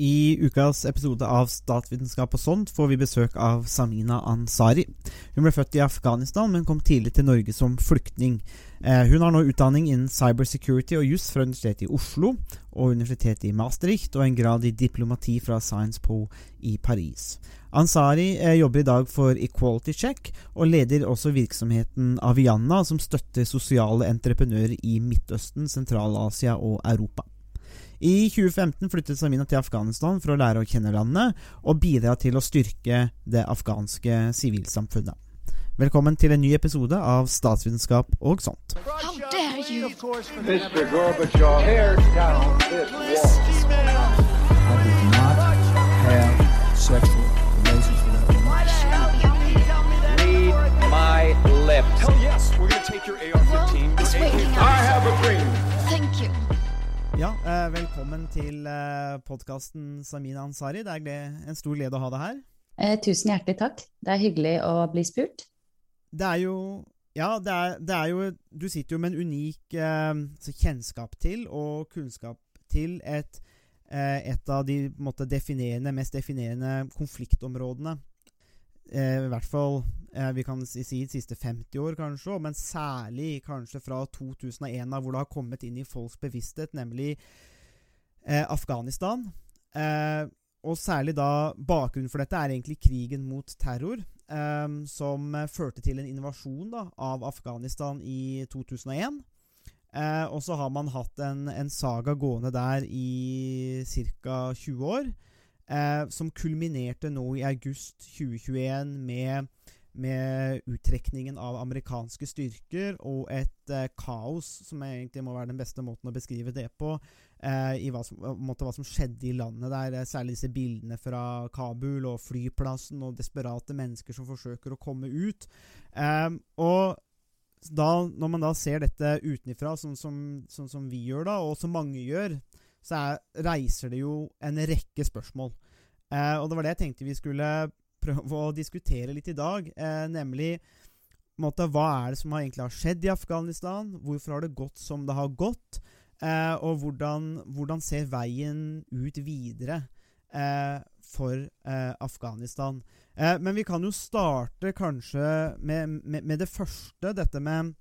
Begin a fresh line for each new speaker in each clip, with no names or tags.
I ukas episode av Statsvitenskap og sånt får vi besøk av Samina Ansari. Hun ble født i Afghanistan, men kom tidlig til Norge som flyktning. Eh, hun har nå utdanning innen cybersecurity og juss fra Universitetet i Oslo og Universitetet i Maastricht, og en grad i diplomati fra Science Po i Paris. Ansari eh, jobber i dag for Equality Check, og leder også virksomheten Avianna, som støtter sosiale entreprenører i Midtøsten, Sentral-Asia og Europa. I 2015 flyttet Samina til Afghanistan for å lære å kjenne landet og bidra til å styrke det afghanske sivilsamfunnet. Velkommen til en ny episode av Statsvitenskap og sånt.
How dare you?
Mr. Gorbachev, tear down this wall.
I did not have sexual relations with that woman.
Read my lips.
Hell yes, we're gonna take your AR-15.
It's
Ja, eh, Velkommen til eh, podkasten Samina Ansari. Det er en stor glede å ha deg her.
Eh, tusen hjertelig takk. Det er hyggelig å bli spurt.
Det er jo Ja, det er, det er jo Du sitter jo med en unik eh, så kjennskap til og kunnskap til et, eh, et av de måte, definerende, mest definerende konfliktområdene. Eh, I hvert fall eh, vi kan si, si de siste 50 år, kanskje, men særlig kanskje fra 2001, hvor det har kommet inn i folks bevissthet, nemlig eh, Afghanistan. Eh, og særlig da Bakgrunnen for dette er egentlig krigen mot terror, eh, som eh, førte til en invasjon da, av Afghanistan i 2001. Eh, og så har man hatt en, en saga gående der i ca. 20 år, eh, som kulminerte nå i august 2021 med med uttrekningen av amerikanske styrker og et eh, kaos, som egentlig må være den beste måten å beskrive det på, eh, i hva som, måte, hva som skjedde i landet der. eh, Særlig disse bildene fra Kabul og flyplassen og desperate mennesker som forsøker å komme ut. Eh, og da, når man da ser dette utenfra, sånn som, sånn som vi gjør da, og som mange gjør, så er, reiser det jo en rekke spørsmål. Eh, og det var det jeg tenkte vi skulle prøve å diskutere litt i dag, eh, nemlig måte, hva er det som har egentlig har skjedd i Afghanistan? Hvorfor har det gått som det har gått? Eh, og hvordan, hvordan ser veien ut videre eh, for eh, Afghanistan? Eh, men vi kan jo starte kanskje med, med, med det første, dette med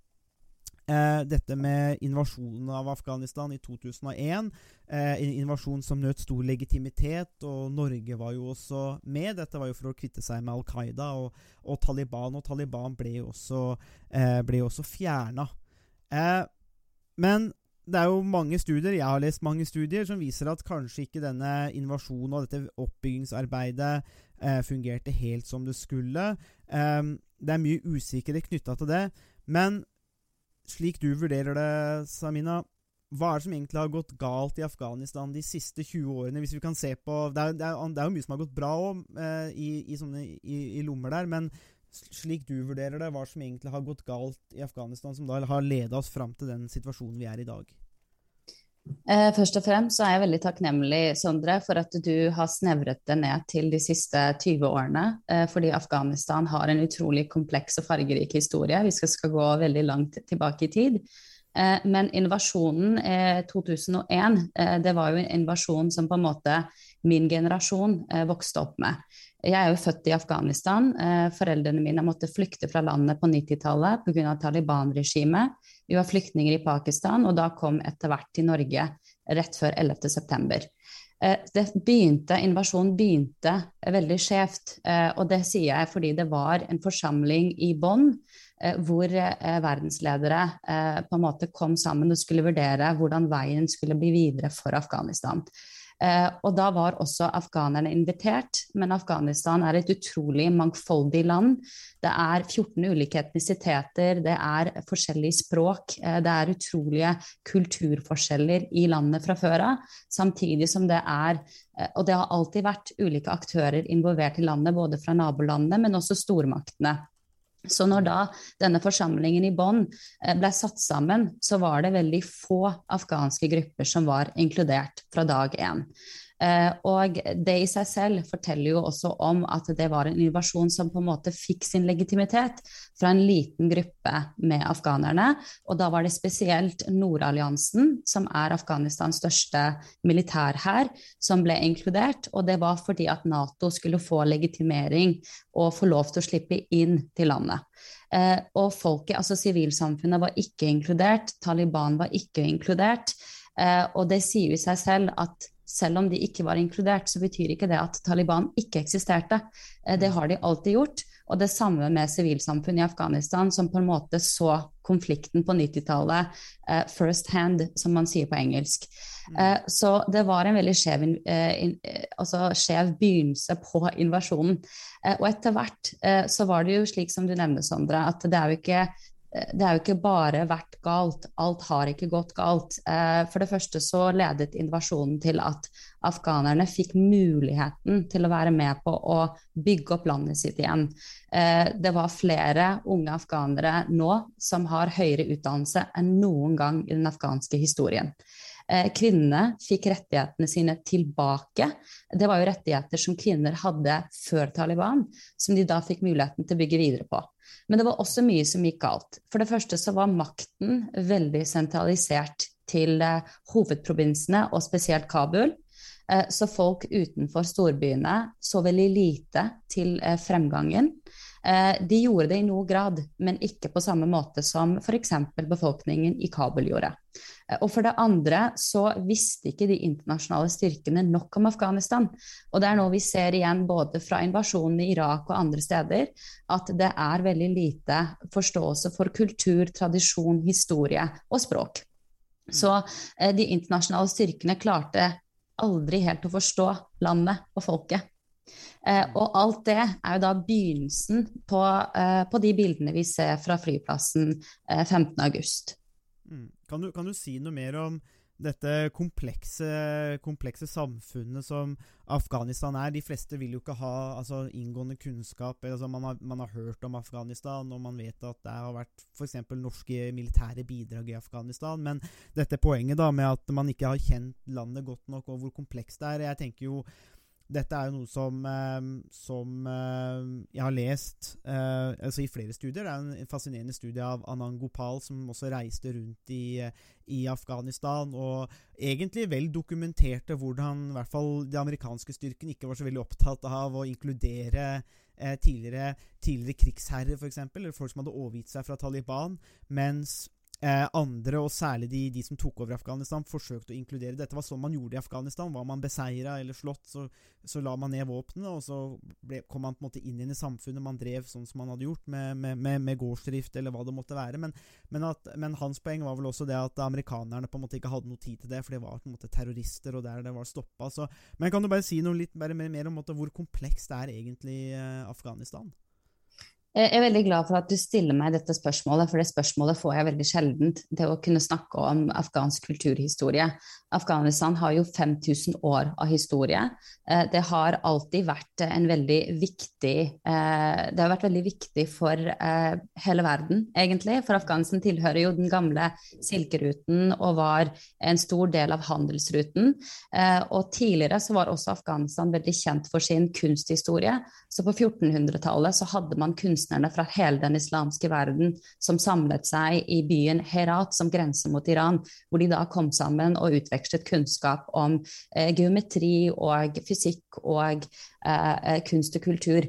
Eh, dette med invasjonen av Afghanistan i 2001. Eh, en invasjon som nøt stor legitimitet, og Norge var jo også med. Dette var jo for å kvitte seg med Al Qaida og, og Taliban, og Taliban ble jo også, eh, også fjerna. Eh, men det er jo mange studier, jeg har lest mange studier, som viser at kanskje ikke denne invasjonen og dette oppbyggingsarbeidet eh, fungerte helt som det skulle. Eh, det er mye usikkerhet knytta til det. Men slik du vurderer det, Samina, hva er det som egentlig har gått galt i Afghanistan de siste 20 årene? Hvis vi kan se på Det er, det er, det er jo mye som har gått bra òg, eh, i, i, sånne, i, i lommer der. Men slik du vurderer det, hva som egentlig har gått galt i Afghanistan, som da har leda oss fram til den situasjonen vi er i dag?
Eh, først og fremst så er jeg veldig takknemlig, Sondre, for at du har snevret det ned til de siste 20 årene. Eh, fordi Afghanistan har en utrolig kompleks og fargerik historie. Vi skal, skal gå veldig langt tilbake i tid. Eh, men invasjonen eh, 2001, eh, det var jo en invasjon som på en måte min generasjon vokste opp med. Jeg er jo født i Afghanistan. Eh, foreldrene mine måtte flykte fra landet på 90-tallet pga. Taliban-regimet. Vi var flyktninger i Pakistan, og da kom etter hvert til Norge rett før 11.9. Det begynte, invasjonen begynte veldig skjevt, eh, og det sier jeg fordi det var en forsamling i Bonn eh, hvor eh, verdensledere på en måte kom sammen og skulle vurdere hvordan veien skulle bli videre for Afghanistan. Eh, og da var også afghanerne invitert, men Afghanistan er et utrolig mangfoldig land. Det er 14 ulike etnisiteter, det er forskjellige språk, eh, det er utrolige kulturforskjeller i landet fra før av. Samtidig som det er eh, Og det har alltid vært ulike aktører involvert i landet, både fra nabolandene, men også stormaktene. Så når da denne forsamlingen i Bonn ble satt sammen, så var det veldig få afghanske grupper som var inkludert fra dag én. Eh, og det i seg selv forteller jo også om at det var en invasjon som på en måte fikk sin legitimitet fra en liten gruppe med afghanerne. Og da var det spesielt Nordalliansen, som er Afghanistans største militærhær, som ble inkludert. Og det var fordi at Nato skulle få legitimering og få lov til å slippe inn til landet. Eh, og folket, altså sivilsamfunnet, var ikke inkludert. Taliban var ikke inkludert. Eh, og det sier jo seg selv at selv om de ikke var inkludert, så betyr ikke det at Taliban ikke eksisterte. Eh, det har de alltid gjort. Og det samme med sivilsamfunnet i Afghanistan, som på en måte så konflikten på 90-tallet uh, first hand, som man sier på engelsk. Uh, så det var en veldig skjev, uh, in, altså skjev begynnelse på invasjonen. og etter hvert så var det jo slik som du nevner, Sondre, at det er jo ikke det har jo ikke bare vært galt, alt har ikke gått galt. Eh, for det første så ledet invasjonen til at afghanerne fikk muligheten til å være med på å bygge opp landet sitt igjen. Eh, det var flere unge afghanere nå som har høyere utdannelse enn noen gang i den afghanske historien. Eh, kvinnene fikk rettighetene sine tilbake. Det var jo rettigheter som kvinner hadde før Taliban, som de da fikk muligheten til å bygge videre på. Men det var også mye som gikk galt. For det første så var makten veldig sentralisert til eh, hovedprovinsene, og spesielt Kabul. Eh, så folk utenfor storbyene så veldig lite til eh, fremgangen. De gjorde det i noe grad, men ikke på samme måte som f.eks. befolkningen i Kabul gjorde. Og for det andre så visste ikke de internasjonale styrkene nok om Afghanistan. Og det er noe vi ser igjen både fra invasjonen i Irak og andre steder, at det er veldig lite forståelse for kultur, tradisjon, historie og språk. Så eh, de internasjonale styrkene klarte aldri helt å forstå landet og folket. Eh, og alt det er jo da begynnelsen på, eh, på de bildene vi ser fra flyplassen eh, 15.8.
Mm. Kan, du, kan, du, si noe mer om dette komplekse, komplekse, samfunnet som Afghanistan er? De fleste vil jo ikke ha altså, inngående kunnskap. Altså, man, har, man, har, hørt om Afghanistan, og man vet at det har vært f.eks. norske militære bidrag i Afghanistan. Men dette poenget da med at man ikke har kjent landet godt nok, og hvor komplekst det er Jeg tenker jo dette er jo noe som, eh, som eh, jeg har lest eh, altså i flere studier. Det er en fascinerende studie av Anand Gopal, som også reiste rundt i, i Afghanistan, og egentlig vel dokumenterte hvordan i hvert fall de amerikanske styrkene ikke var så veldig opptatt av å inkludere tidligere, tidligere krigsherrer, f.eks., eller folk som hadde overgitt seg fra Taliban, mens Eh, andre, og særlig de, de, som tok over Afghanistan, forsøkte å inkludere. Dette var sånn man gjorde i Afghanistan. Var man beseira eller slått, så, så, la man ned våpnene, og så ble, kom man på en måte inn i samfunnet. Man drev sånn som man hadde gjort, med, med, med, med gårdsdrift eller hva det måtte være. Men, men, at, men, hans poeng var vel også det at amerikanerne på en måte ikke hadde noe tid til det, for de var på en måte terrorister, og der det var stoppa. Men kan du bare si noe litt mer, mer om måte, hvor komplekst det er egentlig eh, Afghanistan?
Jeg er veldig glad for at du stiller meg dette spørsmålet, for det spørsmålet får jeg veldig sjeldent. Det å kunne snakke om afghansk kulturhistorie. Afghanistan har jo 5000 år av historie. Eh, det har alltid vært en veldig viktig eh, Det har vært veldig viktig for eh, hele verden, egentlig. For Afghanistan tilhører jo den gamle silkeruten og var en stor del av handelsruten. Og tidligere så var også Afghanistan veldig kjent for sin kunsthistorie. Så på 1400-tallet så hadde man kunstnerne fra hele den islamske verden som samlet seg i byen Herat, som grenser mot Iran, hvor de da kom sammen og utvekslet kunnskap om eh, geometri og fysikk og eh, eh kunst og kultur.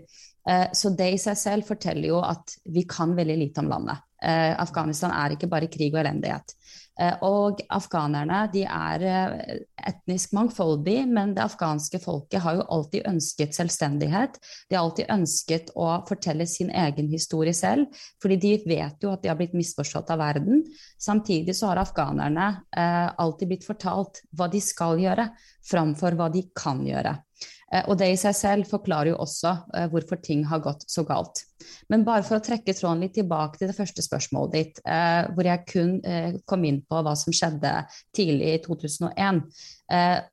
Eh, så det i seg selv forteller jo at vi kan veldig lite om landet. Eh, Afghanistan er ikke bare krig og elendighet. Eh, og afghanerne de er eh, etnisk mangfoldig, men det afghanske folket har jo alltid ønsket selvstendighet. De har alltid ønsket å fortelle sin egen historie selv, fordi de vet jo at de har blitt misforstått av verden. Samtidig så har afghanerne eh, alltid blitt fortalt hva de skal gjøre, framfor hva de kan gjøre. Eh, og det i seg selv forklarer jo også eh, hvorfor ting har gått så galt. Men bare for å trekke tråden litt tilbake til det første spørsmålet ditt, eh, hvor jeg kun kom inn på hva som skjedde tidlig i 2001.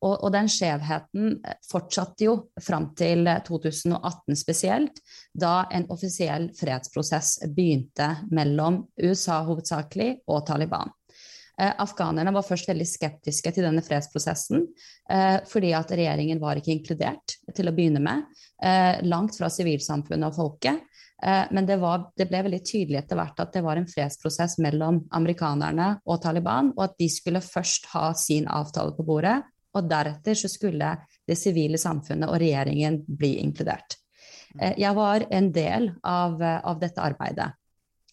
Og, den skjevheten fortsatte jo fram til 2018 spesielt, da en offisiell fredsprosess begynte mellom USA hovedsakelig og Taliban. Eh, afghanerne var først veldig skeptiske til denne fredsprosessen, eh, fordi at regjeringen var ikke inkludert til å begynne med. Eh, langt fra sivilsamfunnet og folket. Eh, men det, var, det, ble veldig tydelig etter hvert at det var en fredsprosess mellom amerikanerne og Taliban, og at de skulle først ha sin avtale på bordet, og deretter så skulle det sivile samfunnet og regjeringen bli inkludert. Eh, jeg var en del av, av dette arbeidet.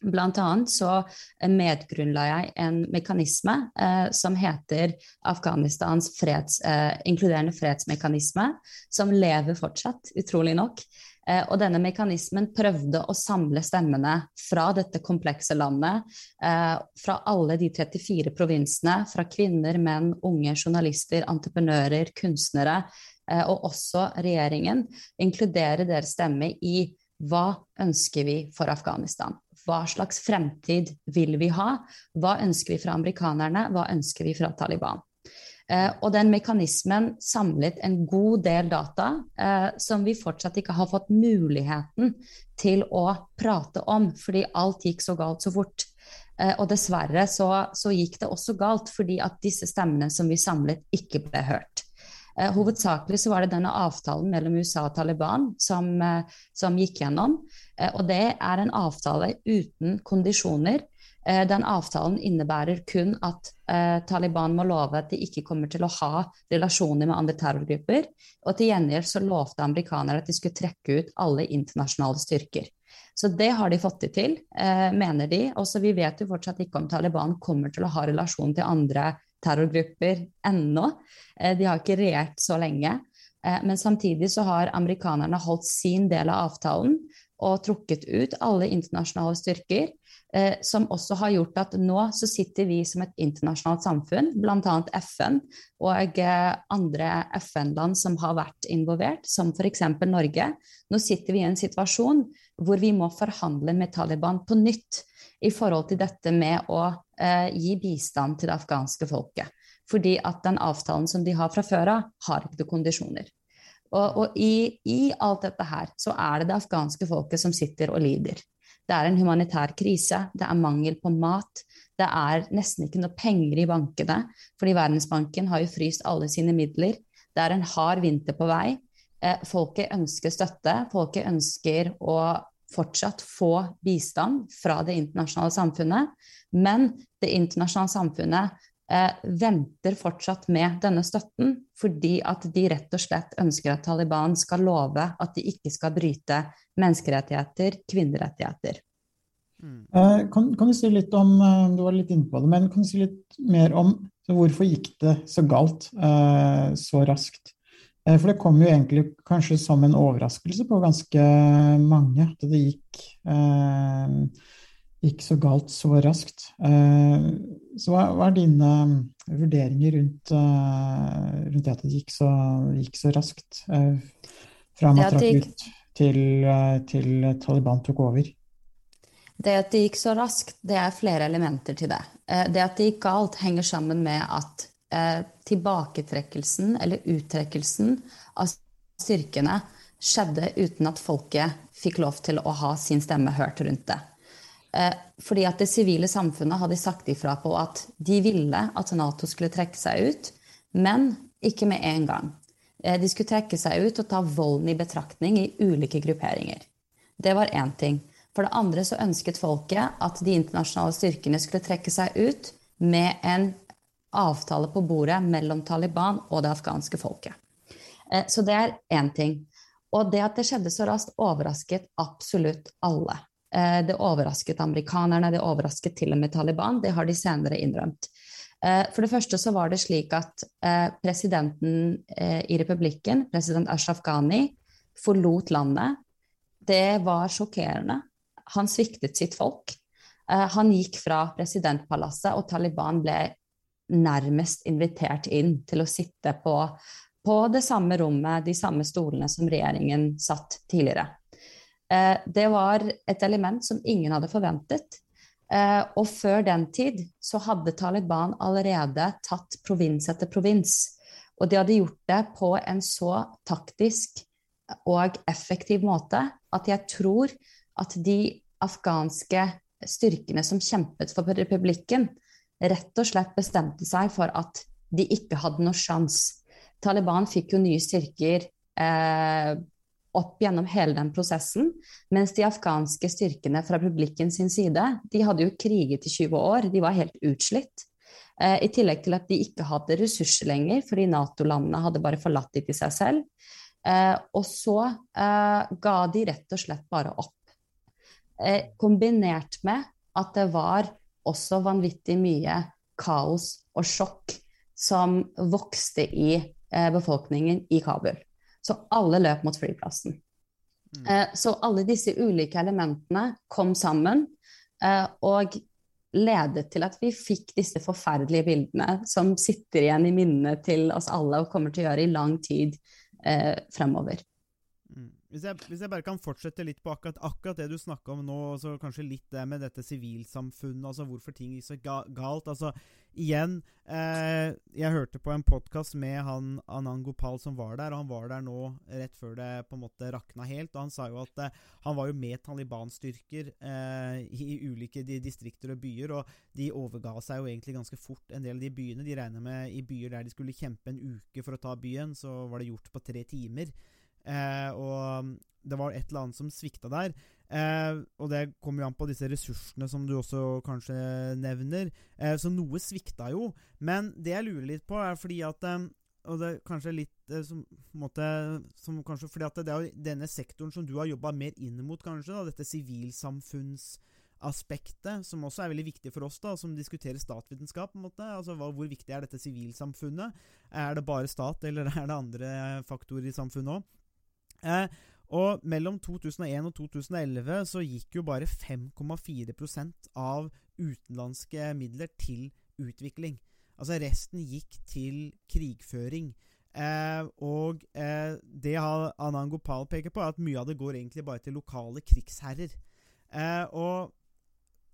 Blant annet så medgrunnla jeg en mekanisme eh, som heter Afghanistans freds, eh, inkluderende fredsmekanisme, som lever fortsatt, utrolig nok. Eh, og denne mekanismen prøvde å samle stemmene fra dette komplekse landet, eh, fra alle de 34 provinsene, fra kvinner, menn, unge journalister, entreprenører, kunstnere, eh, og også regjeringen. Inkludere deres stemme i hva ønsker vi for Afghanistan? Hva slags fremtid vil vi ha? Hva ønsker vi fra amerikanerne? Hva ønsker vi fra Taliban? Eh, og den mekanismen samlet en god del data eh, som vi fortsatt ikke har fått muligheten til å prate om, fordi alt gikk så galt så fort. Eh, og dessverre så, så gikk det også galt fordi at disse stemmene som vi samlet, ikke ble hørt. Eh, hovedsakelig så var det denne avtalen mellom USA og Taliban som, eh, som gikk gjennom. Eh, og det er en avtale uten kondisjoner. Den avtalen innebærer kun at eh, Taliban må love at de ikke kommer til å ha relasjoner med andre terrorgrupper. Og til gjengjeld så lovte amerikanere at de skulle trekke ut alle internasjonale styrker. Så det har de fått det til, eh, mener de. Også vi vet jo fortsatt ikke om Taliban kommer til å ha relasjon til andre terrorgrupper ennå. Eh, de har ikke regjert så lenge. Eh, men samtidig så har amerikanerne holdt sin del av avtalen og trukket ut alle internasjonale styrker. Eh, som også har gjort at nå så sitter vi som et internasjonalt samfunn, bl.a. FN og andre FN-land som har vært involvert, som f.eks. Norge. Nå sitter vi i en situasjon hvor vi må forhandle med Taliban på nytt i forhold til dette med å eh, gi bistand til det afghanske folket. Fordi at den avtalen som de har fra før av, har ikke kondisjoner. Og, og i, i, alt dette her så er det det afghanske folket som sitter og lider. Det er en humanitær krise, det er mangel på mat, det er nesten ikke noe penger i bankene, fordi Verdensbanken har jo fryst alle sine midler. Det er en hard vinter på vei. Eh, folket ønsker støtte, folket ønsker å fortsatt få bistand fra det internasjonale samfunnet, men det internasjonale samfunnet eh, venter fortsatt med denne støtten fordi at de rett og slett ønsker at Taliban skal love at de ikke skal bryte menneskerettigheter, kvinnerettigheter.
Mm. Eh, kan, kan, du si litt om eh, Du var litt inne på det, men kan du si litt mer om hvorfor gikk det så galt eh, så raskt? Eh, for det kom jo egentlig kanskje som en overraskelse på ganske mange at det gikk, eh, gikk så galt så raskt. Eh, så hva, hva, er dine vurderinger rundt, eh, rundt det at det gikk så, gikk så raskt? Eh, fra man trakk ut til, eh, til Taliban tok over?
Det at det gikk så raskt, det er flere elementer til det. Det at det gikk galt, henger sammen med at eh, tilbaketrekkelsen eller uttrekkelsen av styrkene skjedde uten at folket fikk lov til å ha sin stemme hørt rundt det. Eh, fordi at det sivile samfunnet hadde sagt ifra på at de ville at Nato skulle trekke seg ut, men ikke med en gang. Eh, de skulle trekke seg ut og ta volden i betraktning i ulike grupperinger. Det var én ting. For det andre så ønsket folket at de internasjonale styrkene skulle trekke seg ut med en avtale på bordet mellom Taliban og det afghanske folket. Eh, så det er én ting. Og det at det skjedde så raskt, overrasket absolutt alle. Eh, det overrasket amerikanerne, det overrasket til og med Taliban. Det har de senere innrømt. Eh, for det første så var det slik at presidenten i republikken, president Ashraf Ghani, forlot landet. Det var sjokkerende. Han sviktet sitt folk. Han gikk fra presidentpalasset, og Taliban ble nærmest invitert inn til å sitte på, på det samme rommet, de samme stolene som regjeringen satt tidligere. Eh, det var et element som ingen hadde forventet. Eh, og før den tid så hadde Taliban allerede tatt provins etter provins. Og de hadde gjort det på en så taktisk og effektiv måte at jeg tror at de afghanske styrkene som kjempet for republikken, rett og slett bestemte seg for at de ikke hadde noe sjans. Taliban fikk jo nye styrker eh, opp gjennom hele den prosessen, mens de afghanske styrkene fra publikken sin side, de hadde jo kriget i 20 år, de var helt utslitt. Eh, I tillegg til at de ikke hadde ressurser lenger, fordi Nato-landene hadde bare forlatt dem til seg selv. Eh, og så eh, ga de rett og slett bare opp. Eh, kombinert med at det var også vanvittig mye kaos og sjokk som vokste i eh, befolkningen i Kabul. Så alle løp mot flyplassen.
Mm.
Eh, så alle disse ulike elementene kom sammen eh, og ledet til at vi fikk disse forferdelige bildene som sitter igjen i minnet til oss alle og kommer til å gjøre i lang tid fremover.
Hvis, jeg, hvis jeg bare kan fortsette litt på akkurat, akkurat det du snakka om nå, så kanskje litt det med dette sivilsamfunnet, altså hvorfor ting gikk så ga, galt. Altså, igjen, eh, jeg hørte på en podkast med han Anand Gopal som var der, og han var der nå rett før det på en måte rakna helt. og Han sa jo at eh, han var jo med Taliban-styrker eh, i ulike de, distrikter og byer, og de overga seg jo egentlig ganske fort, en del av de byene. De regner med i byer der de skulle kjempe en uke for å ta byen, så var det gjort på tre timer. Eh, og det var et eller annet som svikta der. Eh, og det kommer jo an på disse ressursene som du også kanskje nevner. Eh, så noe svikta jo. Men det jeg lurer litt på, er fordi at eh, og det er kanskje litt eh, som, måte, som kanskje, fordi at det er denne sektoren som du har jobba mer inn mot, kanskje. Da, dette sivilsamfunnsaspektet, som også er veldig viktig for oss, da, som diskuterer statsvitenskap. på en måte, altså hva, Hvor viktig er dette sivilsamfunnet? Er det bare stat, eller er det andre faktorer i samfunnet òg? Eh, og mellom 2001 og 2011 så gikk jo bare 5,4% av utenlandske midler til utvikling. Altså resten gikk til krigføring. Eh, og eh, det Anand Gopal peker på, er at mye av det går egentlig bare til lokale krigsherrer. Eh, og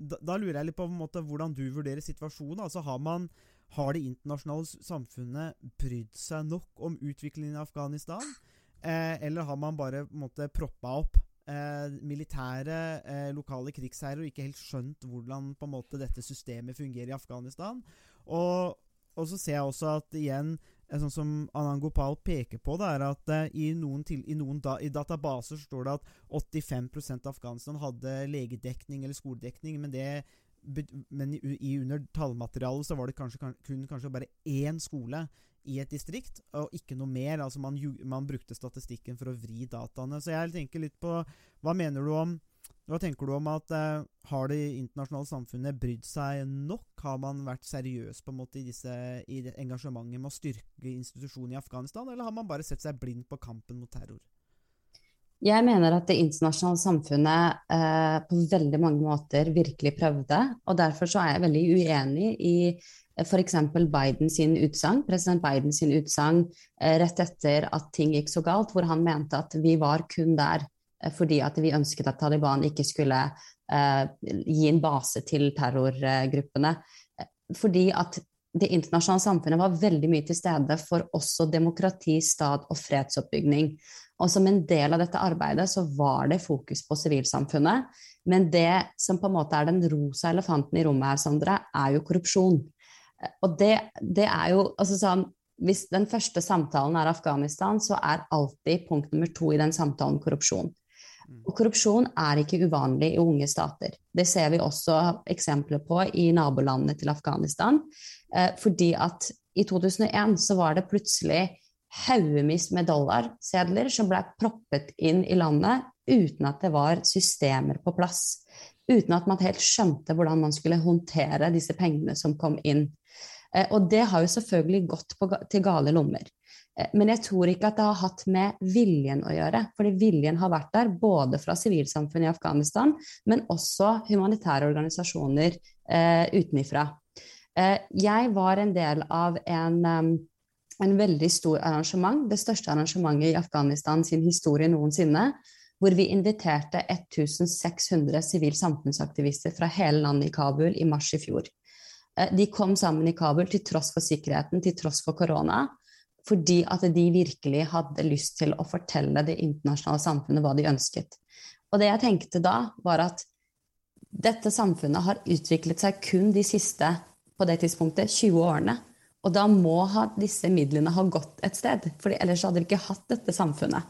da, da, lurer jeg litt på måte, hvordan du vurderer situasjonen. Altså Har man har det internasjonale samfunnet brydd seg nok om utviklingen i Afghanistan? Eh, eller har man bare måtte, proppa opp eh, militære, eh, lokale krigsherrer og ikke helt skjønt hvordan på en måte dette systemet fungerer i Afghanistan? Og, og så ser jeg også at igjen Sånn som Anand Gopal peker på, det er at uh, i noen, til, i noen da, i databaser står det at 85 av Afghanistan hadde legedekning eller skoledekning, men det men i, i under tallmaterialet så var det kanskje, kun kanskje bare én skole i et distrikt, og ikke noe mer. Altså man, man, brukte statistikken for å vri dataene. Så jeg tenker litt på Hva mener du om hva tenker du om at eh, Har det internasjonale samfunnet brydd seg nok? Har man vært seriøs på en måte i, disse, i engasjementet med å styrke institusjonen i Afghanistan, eller har man bare sett seg blind på kampen mot terror?
Jeg mener at det internasjonale samfunnet eh, på veldig mange måter virkelig prøvde. Og derfor så er jeg veldig uenig i f.eks. Biden sin utsagn, president Biden sin utsagn eh, rett etter at ting gikk så galt, hvor han mente at vi var kun der eh, fordi at vi ønsket at Taliban ikke skulle eh, gi en base til terrorgruppene. Fordi at det internasjonale samfunnet var veldig mye til stede for også demokrati, stat og fredsoppbygging. Og som en del av dette arbeidet så var det fokus på sivilsamfunnet. Men det som på en måte er den rosa elefanten i rommet her, Sondre, er jo korrupsjon. Og det, det er jo altså sånn Hvis den første samtalen er Afghanistan, så er alltid punkt nummer to i den samtalen korrupsjon. Mm. Og korrupsjon er ikke uvanlig i unge stater. Det ser vi også eksempler på i nabolandene til Afghanistan. Eh, fordi at i 2001 så var det plutselig haugevis med dollarsedler som ble proppet inn i landet uten at det var systemer på plass. Uten at man helt skjønte hvordan man skulle håndtere disse pengene som kom inn. Eh, og det har jo selvfølgelig gått på, til gale lommer. Eh, men jeg tror ikke at det har hatt med viljen å gjøre. Fordi viljen har vært der både fra sivilsamfunnet i Afghanistan, men også humanitære organisasjoner eh, utenifra. Eh, jeg var en del av en, um, en veldig stor arrangement, det største arrangementet i Afghanistan sin historie noensinne. Hvor vi inviterte 1600 sivilsamfunnsaktivister fra hele landet i Kabul i mars i fjor. Eh, de kom sammen i Kabul til tross for sikkerheten, til tross for korona. Fordi at de virkelig hadde lyst til å fortelle det internasjonale samfunnet hva de ønsket. Og det jeg tenkte da, var at dette samfunnet har utviklet seg kun de siste på det tidspunktet 20 årene. Og da må ha disse midlene ha gått et sted, for ellers hadde vi ikke hatt dette samfunnet.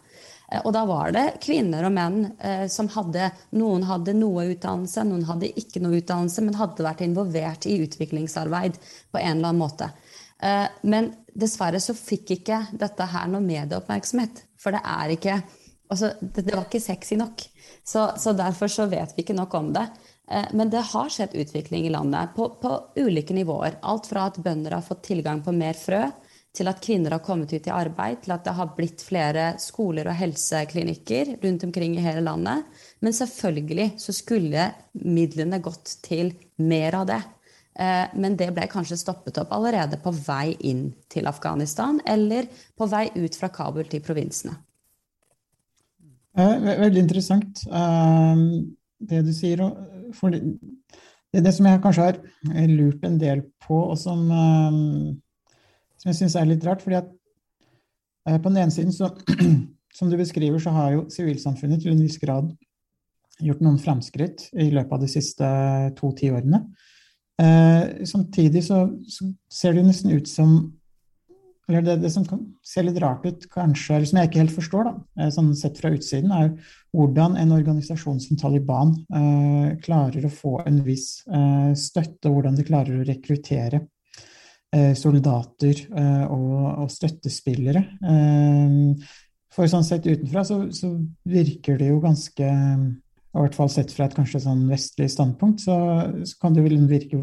Eh, og da var det kvinner og menn eh, som hadde Noen hadde noe utdannelse, noen hadde ikke noe utdannelse, men hadde vært involvert i utviklingsarbeid på en eller annen måte. Eh, men dessverre så fikk ikke dette her noe medieoppmerksomhet. For det er ikke altså, det, det var ikke sexy nok. Så, så, derfor så vet vi ikke nok om det. Eh, men det har skjedd utvikling i landet på, på ulike nivåer. Alt fra at bønder har fått tilgang på mer frø, til at kvinner har kommet ut i arbeid, til at det har blitt flere skoler og helseklinikker rundt omkring i hele landet. Men selvfølgelig så skulle midlene gått til mer av det. Eh, men det ble kanskje stoppet opp allerede på vei inn til Afghanistan, eller på vei ut fra Kabul til provinsene.
Eh, veldig interessant det du sier. For det, det som jeg kanskje har lurt en del på, og som som jeg syns er litt rart. fordi at eh, på den ene siden, så, som du beskriver, så har jo sivilsamfunnet til en viss grad gjort noen framskritt i løpet av de siste to tiårene. Eh, samtidig så, så, ser det nesten ut som eller det, det, som ser litt rart ut, kanskje, eller som jeg ikke helt forstår, da, eh, sånn sett fra utsiden, er hvordan en organisasjon som Taliban eh, klarer å få en viss eh, støtte, hvordan de klarer å rekruttere Eh, soldater eh, og, og støttespillere. Eh, for sånn sett utenfra så, så, virker det jo ganske I hvert fall sett fra et kanskje sånn vestlig standpunkt, så, så kan det vel virke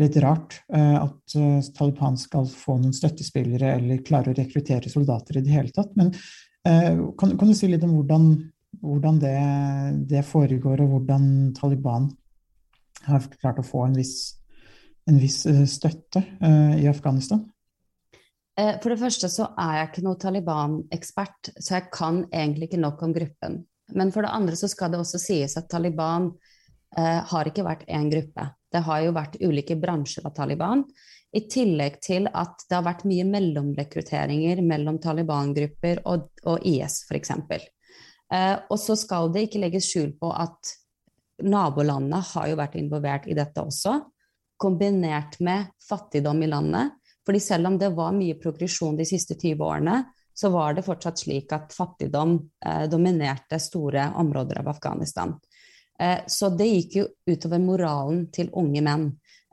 litt rart at Taliban skal få noen støttespillere eller klare å rekruttere soldater i det hele tatt. Men kan, kan du si litt om hvordan, hvordan det, det, foregår, og hvordan Taliban har klart å få en viss en viss eh, støtte eh, i Afghanistan?
Eh, for det første så er jeg ikke noe Taliban-ekspert, så jeg kan egentlig ikke nok om gruppen. Men for det andre så skal det også sies at Taliban eh, har ikke vært én gruppe. Det har jo vært ulike bransjer av Taliban. I tillegg til at det har vært mye mellomrekrutteringer mellom Taliban-grupper og, og IS, f.eks. Eh, og så skal det ikke legges skjul på at nabolandene har jo vært involvert i dette også kombinert med fattigdom i landet. Fordi selv om det var mye progresjon de siste 20 årene, så var det fortsatt slik at fattigdom eh, dominerte store områder av Afghanistan. Eh, så det gikk jo utover moralen til unge menn.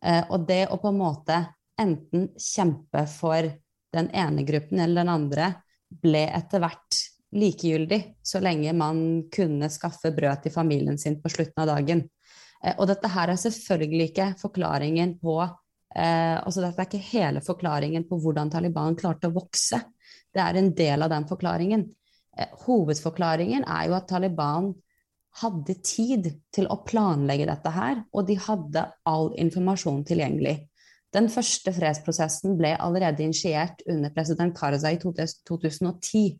Eh, og det å på en måte enten kjempe for den ene gruppen eller den andre, ble etter hvert likegyldig, så lenge man kunne skaffe brød til familien sin på slutten av dagen. Eh, og dette her er selvfølgelig ikke forklaringen på altså Dette er ikke hele forklaringen på hvordan Taliban klarte å vokse. Det er en del av den forklaringen. Hovedforklaringen er jo at Taliban hadde tid til å planlegge dette her, og de hadde all informasjon tilgjengelig. Den første fredsprosessen ble allerede initiert under president Karzai i 2010.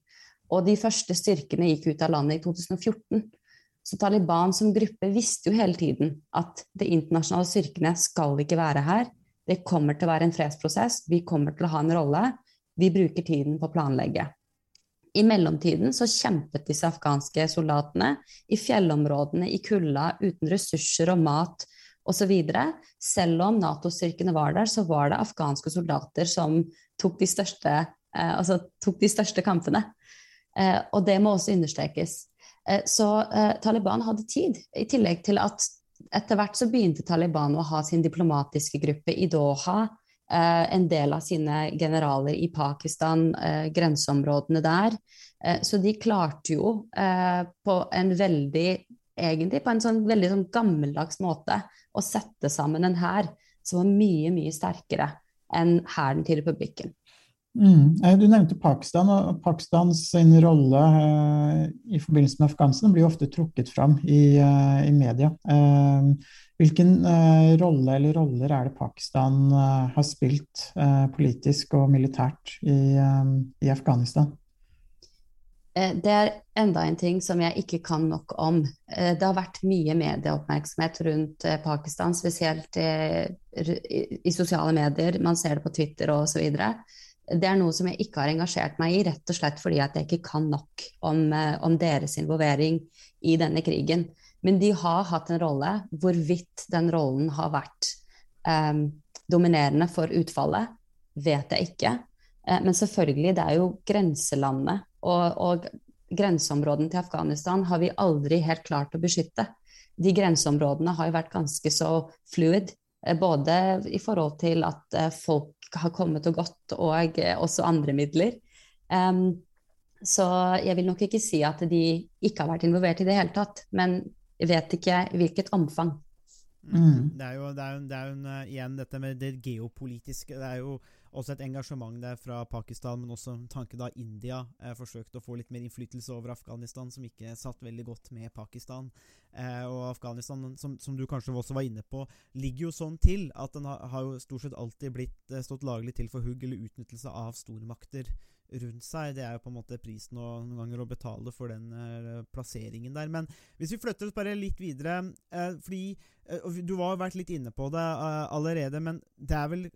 Og de første styrkene gikk ut av landet i 2014. Så Taliban som gruppe visste jo hele tiden at de internasjonale styrkene skal ikke være her. Det kommer til å være en fredsprosess. Vi kommer til å ha en rolle. Vi bruker tiden på å planlegge. I mellomtiden så kjempet disse afghanske soldatene i fjellområdene i kulda uten ressurser og mat osv. Selv om Nato-styrkene var der, så var det afghanske soldater som tok de største, eh, altså tok de største kampene. Eh, og det må også understrekes. Eh, så eh, Taliban hadde tid, i tillegg til at etter hvert så begynte Taliban å ha sin diplomatiske gruppe i Doha. Eh, en del av sine generaler i Pakistan, eh, grenseområdene der. Eh, så de klarte jo på en veldig egentlig på en sånn veldig sånn gammeldags måte å sette sammen en hær som var mye, mye sterkere enn hæren til republikken.
Mm. Du nevnte Pakistan, og Pakistans rolle eh, i forbindelse med Afghanistan blir ofte trukket fram i, eh, i media. Eh, hvilken uh, rolle eller roller er det Pakistan uh, har spilt politisk og militært i, i, Afghanistan?
Det er enda en ting som jeg ikke kan nok om. Det har vært mye medieoppmerksomhet rundt Pakistan, spesielt i, i sosiale medier. Man ser det på Twitter osv. Det er noe som jeg ikke har engasjert meg i, rett og slett fordi jeg ikke kan nok om, om deres involvering i denne krigen. Men de har hatt en rolle. Hvorvidt den rollen har vært um, dominerende for utfallet, vet jeg ikke. Eh, men selvfølgelig, det er jo grenselandet. Og, og grenseområdene til Afghanistan har vi aldri helt klart å beskytte. De grenseområdene har jo vært ganske så fluid. Eh, både i forhold til at eh, folk har kommet og gått, og også andre midler. Um, så jeg vil nok ikke si at de ikke har vært involvert i det hele tatt. Men vet ikke hvilket omfang.
Mm. Det er jo, det er jo, det er jo en, igjen dette med det geopolitiske. Det er jo også et engasjement der fra Pakistan, men også en tanke da India eh, forsøkte å få litt mer innflytelse over Afghanistan, som ikke satt veldig godt med Pakistan. Eh, og Afghanistan, som, som, du kanskje også var inne på, ligger jo sånn til at den har, har jo stort sett alltid blitt, eh, stått laglig til for hugg eller utnyttelse av stormakter rundt seg. Det er jo på en måte prisen å, noen ganger å betale for den eh, plasseringen der. Men hvis vi flytter oss bare litt videre eh, Fordi eh, Du har vært litt inne på det allerede, men det er vel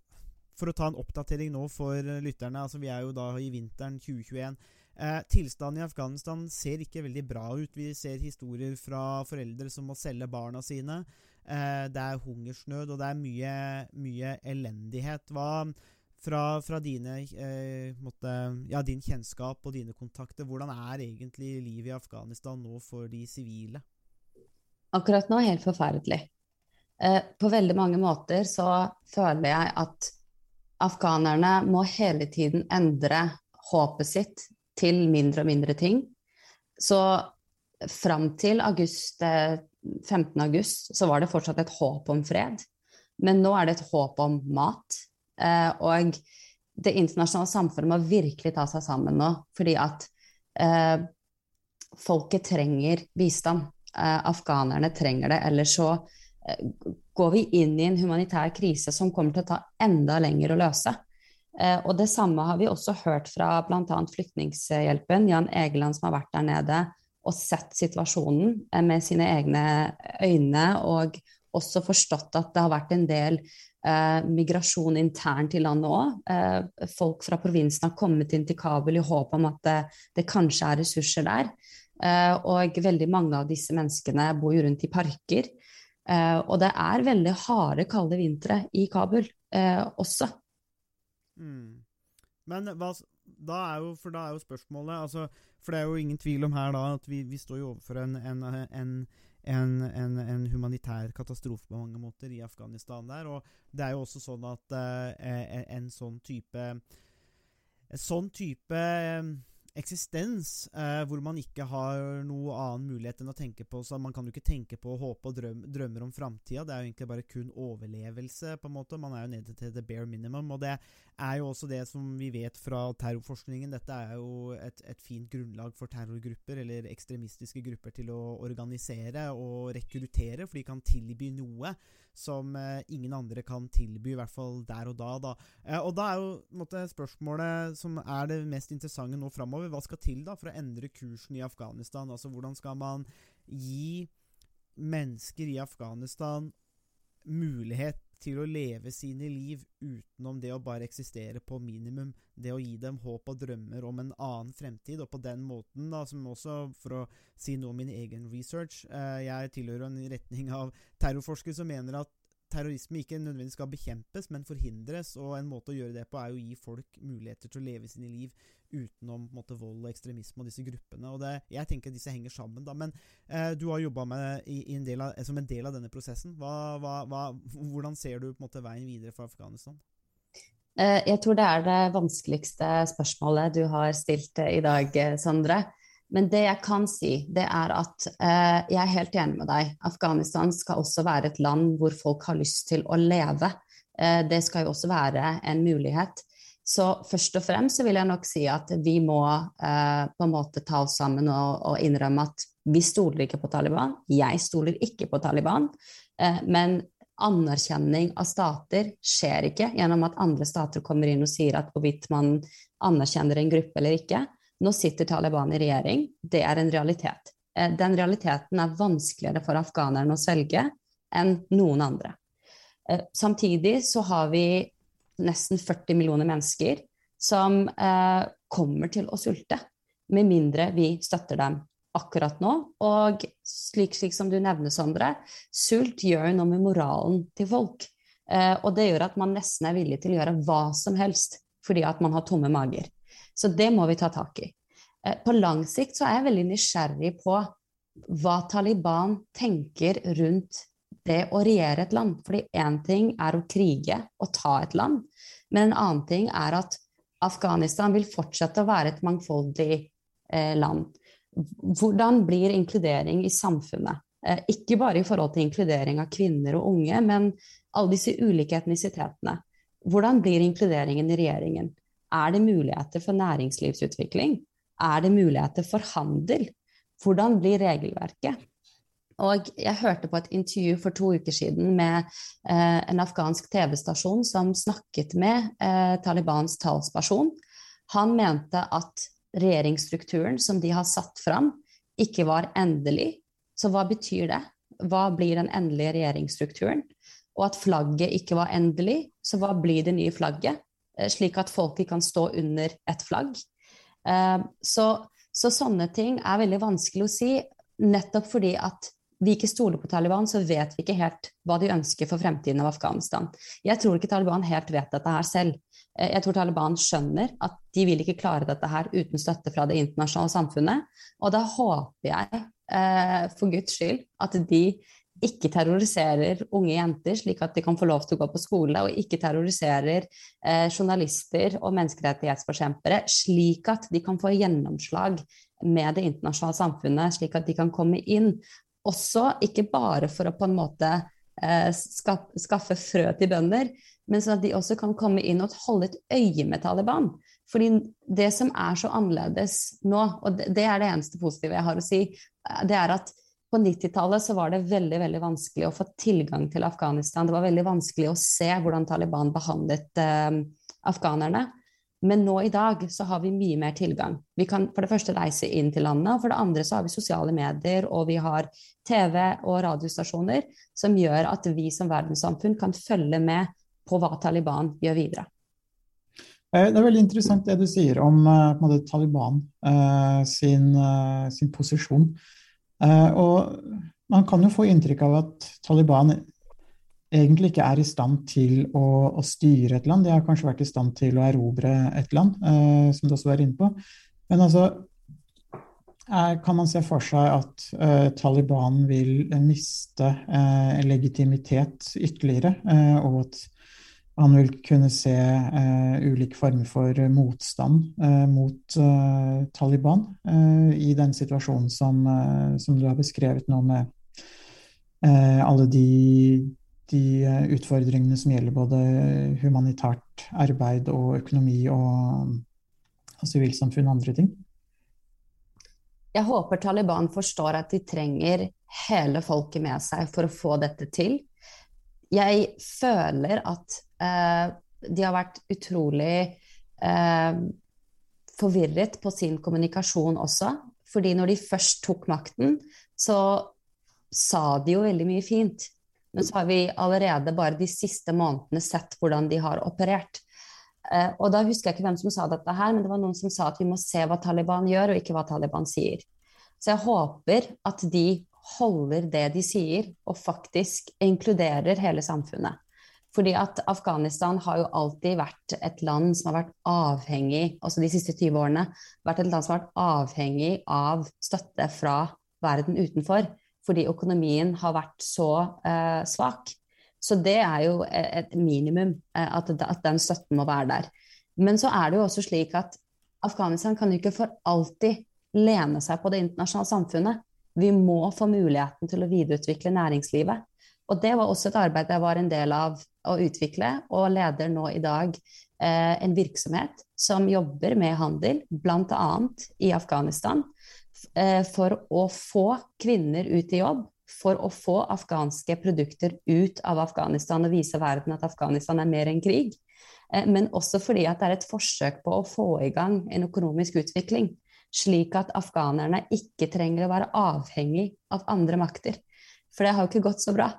for å ta en oppdatering nå for lytterne, altså vi er jo da i vinteren 2021. Eh, tilstanden i Afghanistan ser ikke veldig bra ut. Vi ser historier fra foreldre som må selge barna sine. Eh, det er hungersnød, og det er mye, mye elendighet. Hva fra, fra dine, eh, måtte, ja, din kjennskap og dine kontakter, hvordan er egentlig livet i Afghanistan nå for de sivile?
Akkurat nå helt forferdelig. Eh, på veldig mange måter så føler jeg at afghanerne må hele tiden endre håpet sitt til mindre og mindre ting. Så fram til august, 15. Eh, august så var det fortsatt et håp om fred. Men nå er det et håp om mat. Eh, og det internasjonale samfunnet må virkelig ta seg sammen nå, fordi at eh, folket trenger bistand. Eh, afghanerne trenger det. Ellers så eh, går vi inn i en humanitær krise som kommer til å ta enda lenger å løse. Eh, og det samme har vi også hørt fra bl.a. Flyktninghjelpen, Jan Egeland som har vært der nede og sett situasjonen eh, med sine egne øyne, og også forstått at det har vært en del eh, migrasjon internt i landet òg. Folk fra provinsen har kommet inn til Kabul i håp om at det, det kanskje er ressurser der. Og veldig mange av disse menneskene bor jo rundt i parker. Uh, og det er veldig harde, kalde vintre i Kabul uh, også.
Mm. Men hva, da er jo, for da er jo spørsmålet altså, For det er jo ingen tvil om her da at vi, vi står jo overfor en, en, en, en, humanitær katastrofe på mange måter i Afghanistan der. Og det er jo også sånn at uh, en sånn type En sånn type eksistens eh, hvor man ikke har noe annen mulighet enn å tenke på så Man kan jo ikke tenke på håpe og drøm, drømmer om framtida. Det er jo egentlig bare kun overlevelse. på en måte. Man er jo nede til the bare minimum. Og det er jo også det som vi vet fra terrorforskningen. Dette er jo et, et fint grunnlag for terrorgrupper eller ekstremistiske grupper til å organisere og rekruttere, for de kan tilby noe som eh, ingen andre kan tilby, i hvert fall der og da. da. Eh, og da er jo måtte, spørsmålet som er det mest interessante nå framover, hva skal til da for å endre kursen i Afghanistan? Altså Hvordan skal man gi mennesker i Afghanistan mulighet til å leve sine liv utenom det å bare eksistere på minimum. Det å gi dem håp og drømmer om en annen fremtid. Og på den måten, da, som også, for å si noe om min egen research eh, Jeg tilhører en retning av terrorforskere som mener at terrorisme ikke nødvendigvis skal bekjempes, men forhindres. Og en måte å gjøre det på er å gi folk muligheter til å leve sine liv utenom måte, vold og ekstremisme og disse gruppene. Og det, jeg tenker disse henger sammen. da, Men eh, du har jobba som en del av denne prosessen. Hva, hva, hva, hvordan ser du på en måte, veien videre for Afghanistan?
Eh, jeg tror det er det vanskeligste spørsmålet du har stilt eh, i dag, eh, Sondre. Men det jeg kan si, det er at eh, jeg er helt enig med deg. Afghanistan skal også være et land hvor folk har lyst til å leve. Eh, det skal jo også være en mulighet. Så først og fremst så vil jeg nok si at vi må eh, på en måte ta oss sammen og, og, innrømme at vi stoler ikke på Taliban. Jeg stoler ikke på Taliban. Eh, men anerkjenning av stater skjer ikke gjennom at andre stater kommer inn og sier at hvorvidt man anerkjenner en gruppe eller ikke. Nå sitter Taliban i regjering. Det er en realitet. Eh, den realiteten er vanskeligere for afghanerne å svelge enn noen andre. Eh, samtidig så har vi nesten 40 millioner mennesker som eh, kommer til å sulte, med mindre vi støtter dem akkurat nå. Og slik, slik som du nevner, Sondre, sult gjør noe med moralen til folk. Og det gjør at man nesten er villig til å gjøre hva som helst fordi at man har tomme mager. Så det må vi ta tak i. Eh, på lang sikt så er jeg veldig nysgjerrig på hva Taliban tenker rundt det å regjere et land. Fordi én ting er å krige og ta et land, men en annen ting er at Afghanistan vil fortsette å være et mangfoldig eh, land. Hvordan blir inkludering i samfunnet? Eh, ikke bare i forhold til inkludering av kvinner og unge, men alle disse ulike etnisitetene. Hvordan blir inkluderingen i regjeringen? Er det muligheter for næringslivsutvikling? Er det muligheter for handel? Hvordan blir regelverket? Og jeg hørte på et intervju for to uker siden med eh, en afghansk TV-stasjon som snakket med eh, Talibans talsperson. Han mente at regjeringsstrukturen som de har satt fram, ikke var endelig. Så hva betyr det? Hva blir den endelige regjeringsstrukturen? Og at flagget ikke var endelig, så hva blir det nye flagget? Eh, slik at folket kan stå under et flagg. Eh, så, så sånne ting er veldig vanskelig å si, nettopp fordi at vi ikke stoler på Taliban, så vet vi ikke helt hva de ønsker for fremtiden av Afghanistan. Jeg tror ikke Taliban helt vet dette her selv. Eh, jeg tror Taliban skjønner at de vil ikke klare dette her uten støtte fra det internasjonale samfunnet. Og da håper jeg, for Guds skyld, at de ikke terroriserer unge jenter slik at de kan få lov til å gå på skole, og ikke terroriserer eh, journalister og menneskerettighetsforkjempere slik at de kan få gjennomslag med det internasjonale samfunnet, slik at de kan komme inn også ikke bare for å på en måte eh, skaffe frø til bønder, men sånn at de også kan komme inn og holde et øye med Taliban. Fordi det som er så annerledes nå, og det, det er det eneste positive jeg har å si, eh, det er at på 90-tallet så var det veldig veldig vanskelig å få tilgang til Afghanistan. Det var veldig vanskelig å se hvordan Taliban behandlet eh, afghanerne. Men nå i dag så har vi mye mer tilgang. Vi kan for det første reise inn til landet, og for det andre så har vi sosiale medier, og vi har TV og radiostasjoner som gjør at vi som verdenssamfunn kan følge med på hva Taliban gjør videre.
Eh, det er veldig interessant det du sier om uh, måte, Taliban uh, sin, sin, posisjon. Og man kan jo få inntrykk av at Taliban egentlig ikke er i stand til å, å, styre et land. De har kanskje vært i stand til å erobre et land, eh, som du også var inne på. Men altså er, kan man se for seg at eh, Taliban vil miste eh, legitimitet ytterligere, eh, og at han vil kunne se eh, ulike former for motstand eh, mot Taliban i den situasjonen som, som, du har beskrevet nå med alle de de eh, utfordringene som gjelder både humanitært arbeid og økonomi og, og sivilsamfunn og andre ting?
Jeg håper Taliban forstår at de trenger hele folket med seg for å få dette til. Jeg føler at eh, de har vært utrolig eh, forvirret på sin kommunikasjon også. Fordi når de først tok makten, så sa de jo veldig mye fint. Men så har vi allerede bare de siste månedene sett hvordan de har operert. Eh, og da husker jeg ikke hvem som sa dette her, men det var noen som sa at vi må se hva Taliban gjør, og ikke hva Taliban sier. Så jeg håper at de holder det de sier, og faktisk inkluderer hele samfunnet. Fordi at Afghanistan har jo alltid vært et land som har vært avhengig, altså de siste 20 årene, vært et land som har vært avhengig av støtte fra verden utenfor fordi økonomien har vært så eh, svak. Så det er jo et minimum, eh, at, at, den støtten må være der. Men så er det jo også slik at Afghanistan kan jo ikke for alltid lene seg på det internasjonale samfunnet. Vi må få muligheten til å videreutvikle næringslivet. Og det var også et arbeid jeg var en del av å utvikle, og leder nå i dag eh, en virksomhet som jobber med handel, bl.a. i Afghanistan. Eh, for å få kvinner ut i jobb, for å få afghanske produkter ut av Afghanistan og vise verden at Afghanistan er mer enn krig. Eh, men også fordi at det er et forsøk på å få i gang en økonomisk utvikling. Slik at afghanerne ikke trenger å være avhengig av andre makter. For det har jo ikke gått så bra.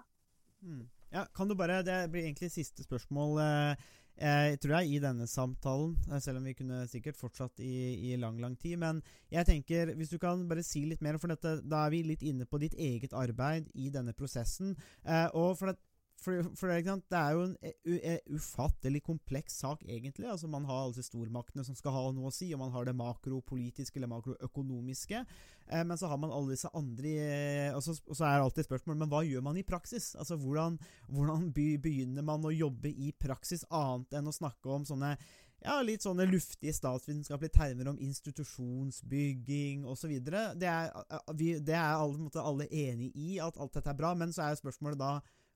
Ja, kan du bare, Det blir egentlig siste spørsmål. Eh, jeg tror jeg i denne samtalen, eh, selv om vi kunne sikkert fortsatt i, i, lang lang tid. Men jeg tenker, hvis du kan bare si litt mer, for dette, da er vi litt inne på ditt eget arbeid i denne prosessen. Eh, og for det, for, for det, det er jo en u, ufattelig kompleks sak, egentlig. Altså Man har alle disse stormaktene som skal ha noe å si, og man har det makropolitiske eller makroøkonomiske. Eh, men så har man alle disse andre eh, og, så, og så er alltid spørsmålet men hva gjør man i praksis? Altså Hvordan, hvordan begynner man å jobbe i praksis, annet enn å snakke om sånne ja, litt sånne luftige statsvitenskapelige termer om institusjonsbygging osv. Det er, vi, det er alle, alle enige i at alt dette er bra, men så er spørsmålet da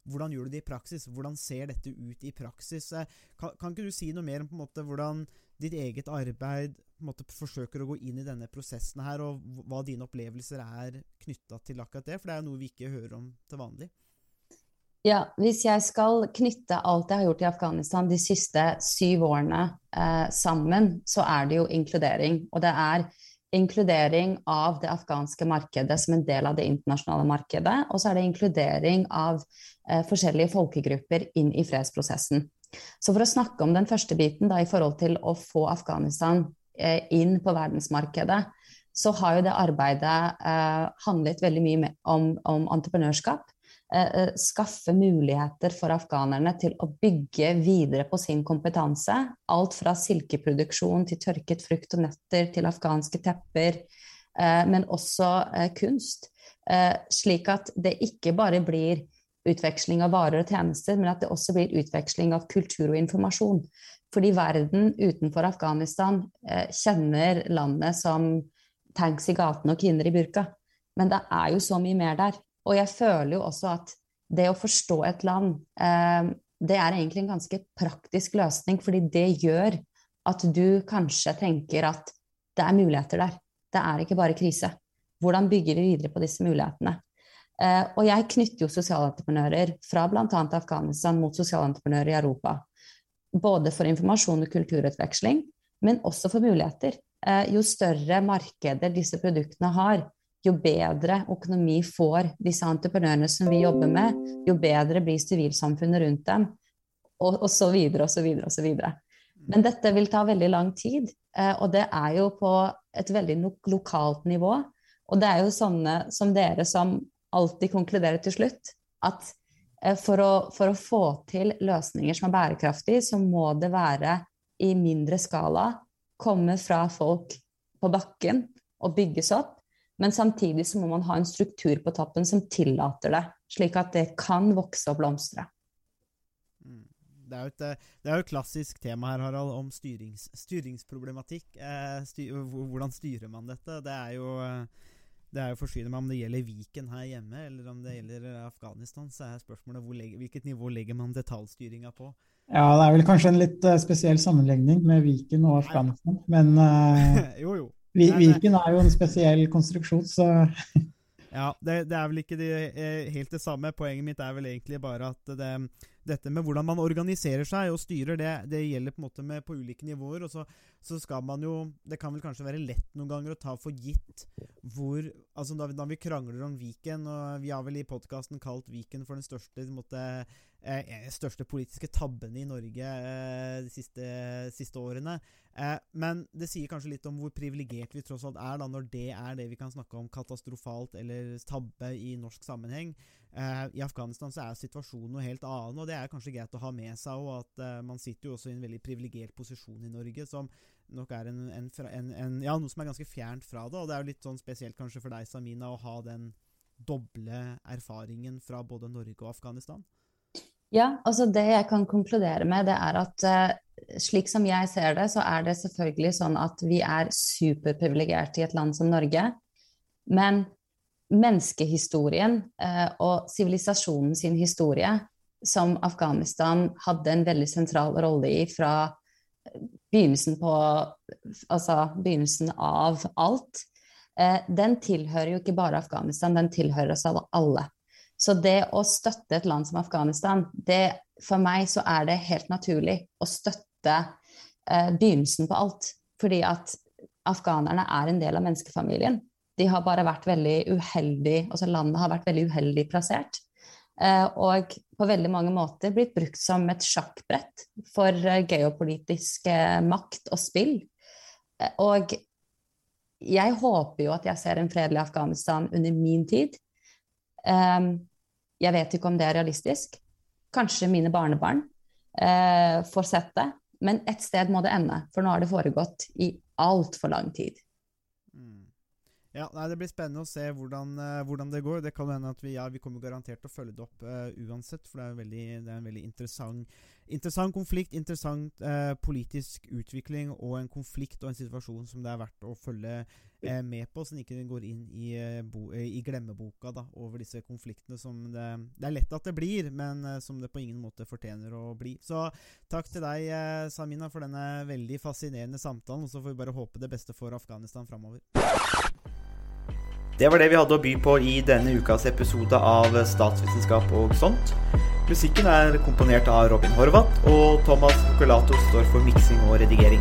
hvordan gjør du det i praksis? Hvordan ser dette ut i praksis? Eh, kan, kan ikke du si noe mer om måte, hvordan ditt eget arbeid måte, forsøker å gå inn i denne prosessen her, og hva dine opplevelser er knytta til akkurat det? For det er noe vi ikke hører om til vanlig.
Ja, hvis jeg skal knytte alt jeg har gjort i Afghanistan de siste syv årene eh, sammen, så er det jo inkludering. Og det er inkludering av det afghanske markedet som en del av det internasjonale markedet. Og så er det inkludering av eh, forskjellige folkegrupper inn i fredsprosessen. Så for å snakke om den første biten da, i forhold til å få Afghanistan eh, inn på verdensmarkedet, så har jo det arbeidet eh, handlet veldig mye om, om entreprenørskap. Eh, eh, skaffe muligheter for afghanerne til å bygge videre på sin kompetanse. Alt fra silkeproduksjon til tørket frukt og nøtter til afghanske tepper, eh, men også kunst. Slik at det ikke bare blir utveksling av varer og tjenester, men at det også blir utveksling av kultur og informasjon. Fordi verden utenfor Afghanistan kjenner landet som tanks i gatene og kvinner i burka. Men det er jo så mye mer der. Og jeg føler jo også at det å forstå et land, eh, det er egentlig en ganske praktisk løsning, fordi det gjør at du kanskje tenker at det er muligheter der. Det er ikke bare krise. Hvordan bygger vi videre på disse mulighetene? Eh, og jeg knytter jo sosialentreprenører fra bl.a. Afghanistan mot sosialentreprenører i Europa. Både for informasjon og kulturutveksling, men også for muligheter. Eh, jo større markeder disse produktene har, jo bedre økonomi får disse entreprenørene som vi jobber med, jo bedre blir sivilsamfunnet rundt dem, og, og så videre og så videre og så videre. Men dette vil ta veldig lang tid, eh, og det er jo på et veldig lokalt nivå. Og det er jo sånne som dere som alltid konkluderer til slutt, at eh, for å, for å få til løsninger som er bærekraftige, så må det være i mindre skala, komme fra folk på bakken og bygges opp. Men samtidig så må man ha en struktur på toppen som tillater det, slik at det kan vokse og blomstre.
Mm. Det er, jo et, det er jo et klassisk tema her, Harald, om styrings, styringsproblematikk. Eh, styr, hvordan styrer man dette? Det er jo det er jo forsyne meg om det gjelder Viken her hjemme, eller om det gjelder Afghanistan. Så er spørsmålet legger, hvilket nivå legger man detaljstyringa på?
Ja, det er vel kanskje en litt uh, spesiell sammenligning med Viken og Afghanistan, men uh,
Jo, jo.
Viken er jo en spesiell konstruksjon, så
Ja, det, det, er vel ikke det, eh, helt det samme. Poenget mitt er vel egentlig bare at det, dette med hvordan man organiserer seg og styrer, det, det gjelder på en måte med, på ulike nivåer. Og så, så, skal man jo Det kan vel kanskje være lett noen ganger å ta for gitt hvor Altså da, da vi krangler om Viken, og vi har vel i podkasten kalt Viken for den største måte, eh, største politiske tabbene i Norge eh, de siste, siste årene. Eh, men det sier kanskje litt om hvor privilegert vi tross alt er, da, når det er det vi kan snakke om katastrofalt eller tabbe i norsk sammenheng. Eh, I Afghanistan så er situasjonen noe helt annen, og det er kanskje greit å ha med seg. Og at eh, man sitter jo også i en veldig privilegert posisjon i Norge, som nok er en, en, en, ja, noe som er ganske fjernt fra det. Og det er jo litt sånn spesielt kanskje for deg, Samina, å ha den doble erfaringen fra både Norge og Afghanistan.
Ja, altså det jeg kan konkludere med, det er at uh, slik som jeg ser det, så er det selvfølgelig sånn at vi er superprivilegerte i et land som Norge. Men menneskehistorien uh, og sivilisasjonen sin historie, som Afghanistan hadde en veldig sentral rolle i fra begynnelsen på Altså begynnelsen av alt, uh, den tilhører jo ikke bare Afghanistan, den tilhører oss alle. Så det å støtte et land som Afghanistan, det, for meg så er det helt naturlig å støtte eh, begynnelsen på alt. Fordi at afghanerne er en del av menneskefamilien. De har bare vært veldig uheldig, altså Landet har vært veldig uheldig plassert. Eh, og på veldig mange måter blitt brukt som et sjakkbrett for eh, geopolitisk eh, makt og spill. Og jeg håper jo at jeg ser en fredelig Afghanistan under min tid. Um, jeg vet ikke om det er realistisk. kanskje mine barnebarn eh, får sett det. Men et sted må det ende, for nå har det foregått i altfor lang tid.
Mm. Ja, nei, Det blir spennende å se hvordan, uh, hvordan det går. Det kan hende at vi, ja, vi kommer garantert til å følge det opp uh, uansett. For det er, veldig, det er, en veldig interessant, interessant konflikt, interessant uh, politisk utvikling og en konflikt og en situasjon som det er verdt å følge med på, så den ikke går inn i, bo, i glemmeboka da, over disse konfliktene som det, det, er lett at det blir, men som det på ingen måte fortjener å bli. Så takk til deg, Samina, for denne veldig fascinerende samtalen. Og så får vi bare håpe det beste for Afghanistan framover. Det var det vi hadde å by på i denne ukas episode av Statsvitenskap og sånt. Musikken er komponert av Robin Horvath, og Thomas Focolato står for miksing og redigering.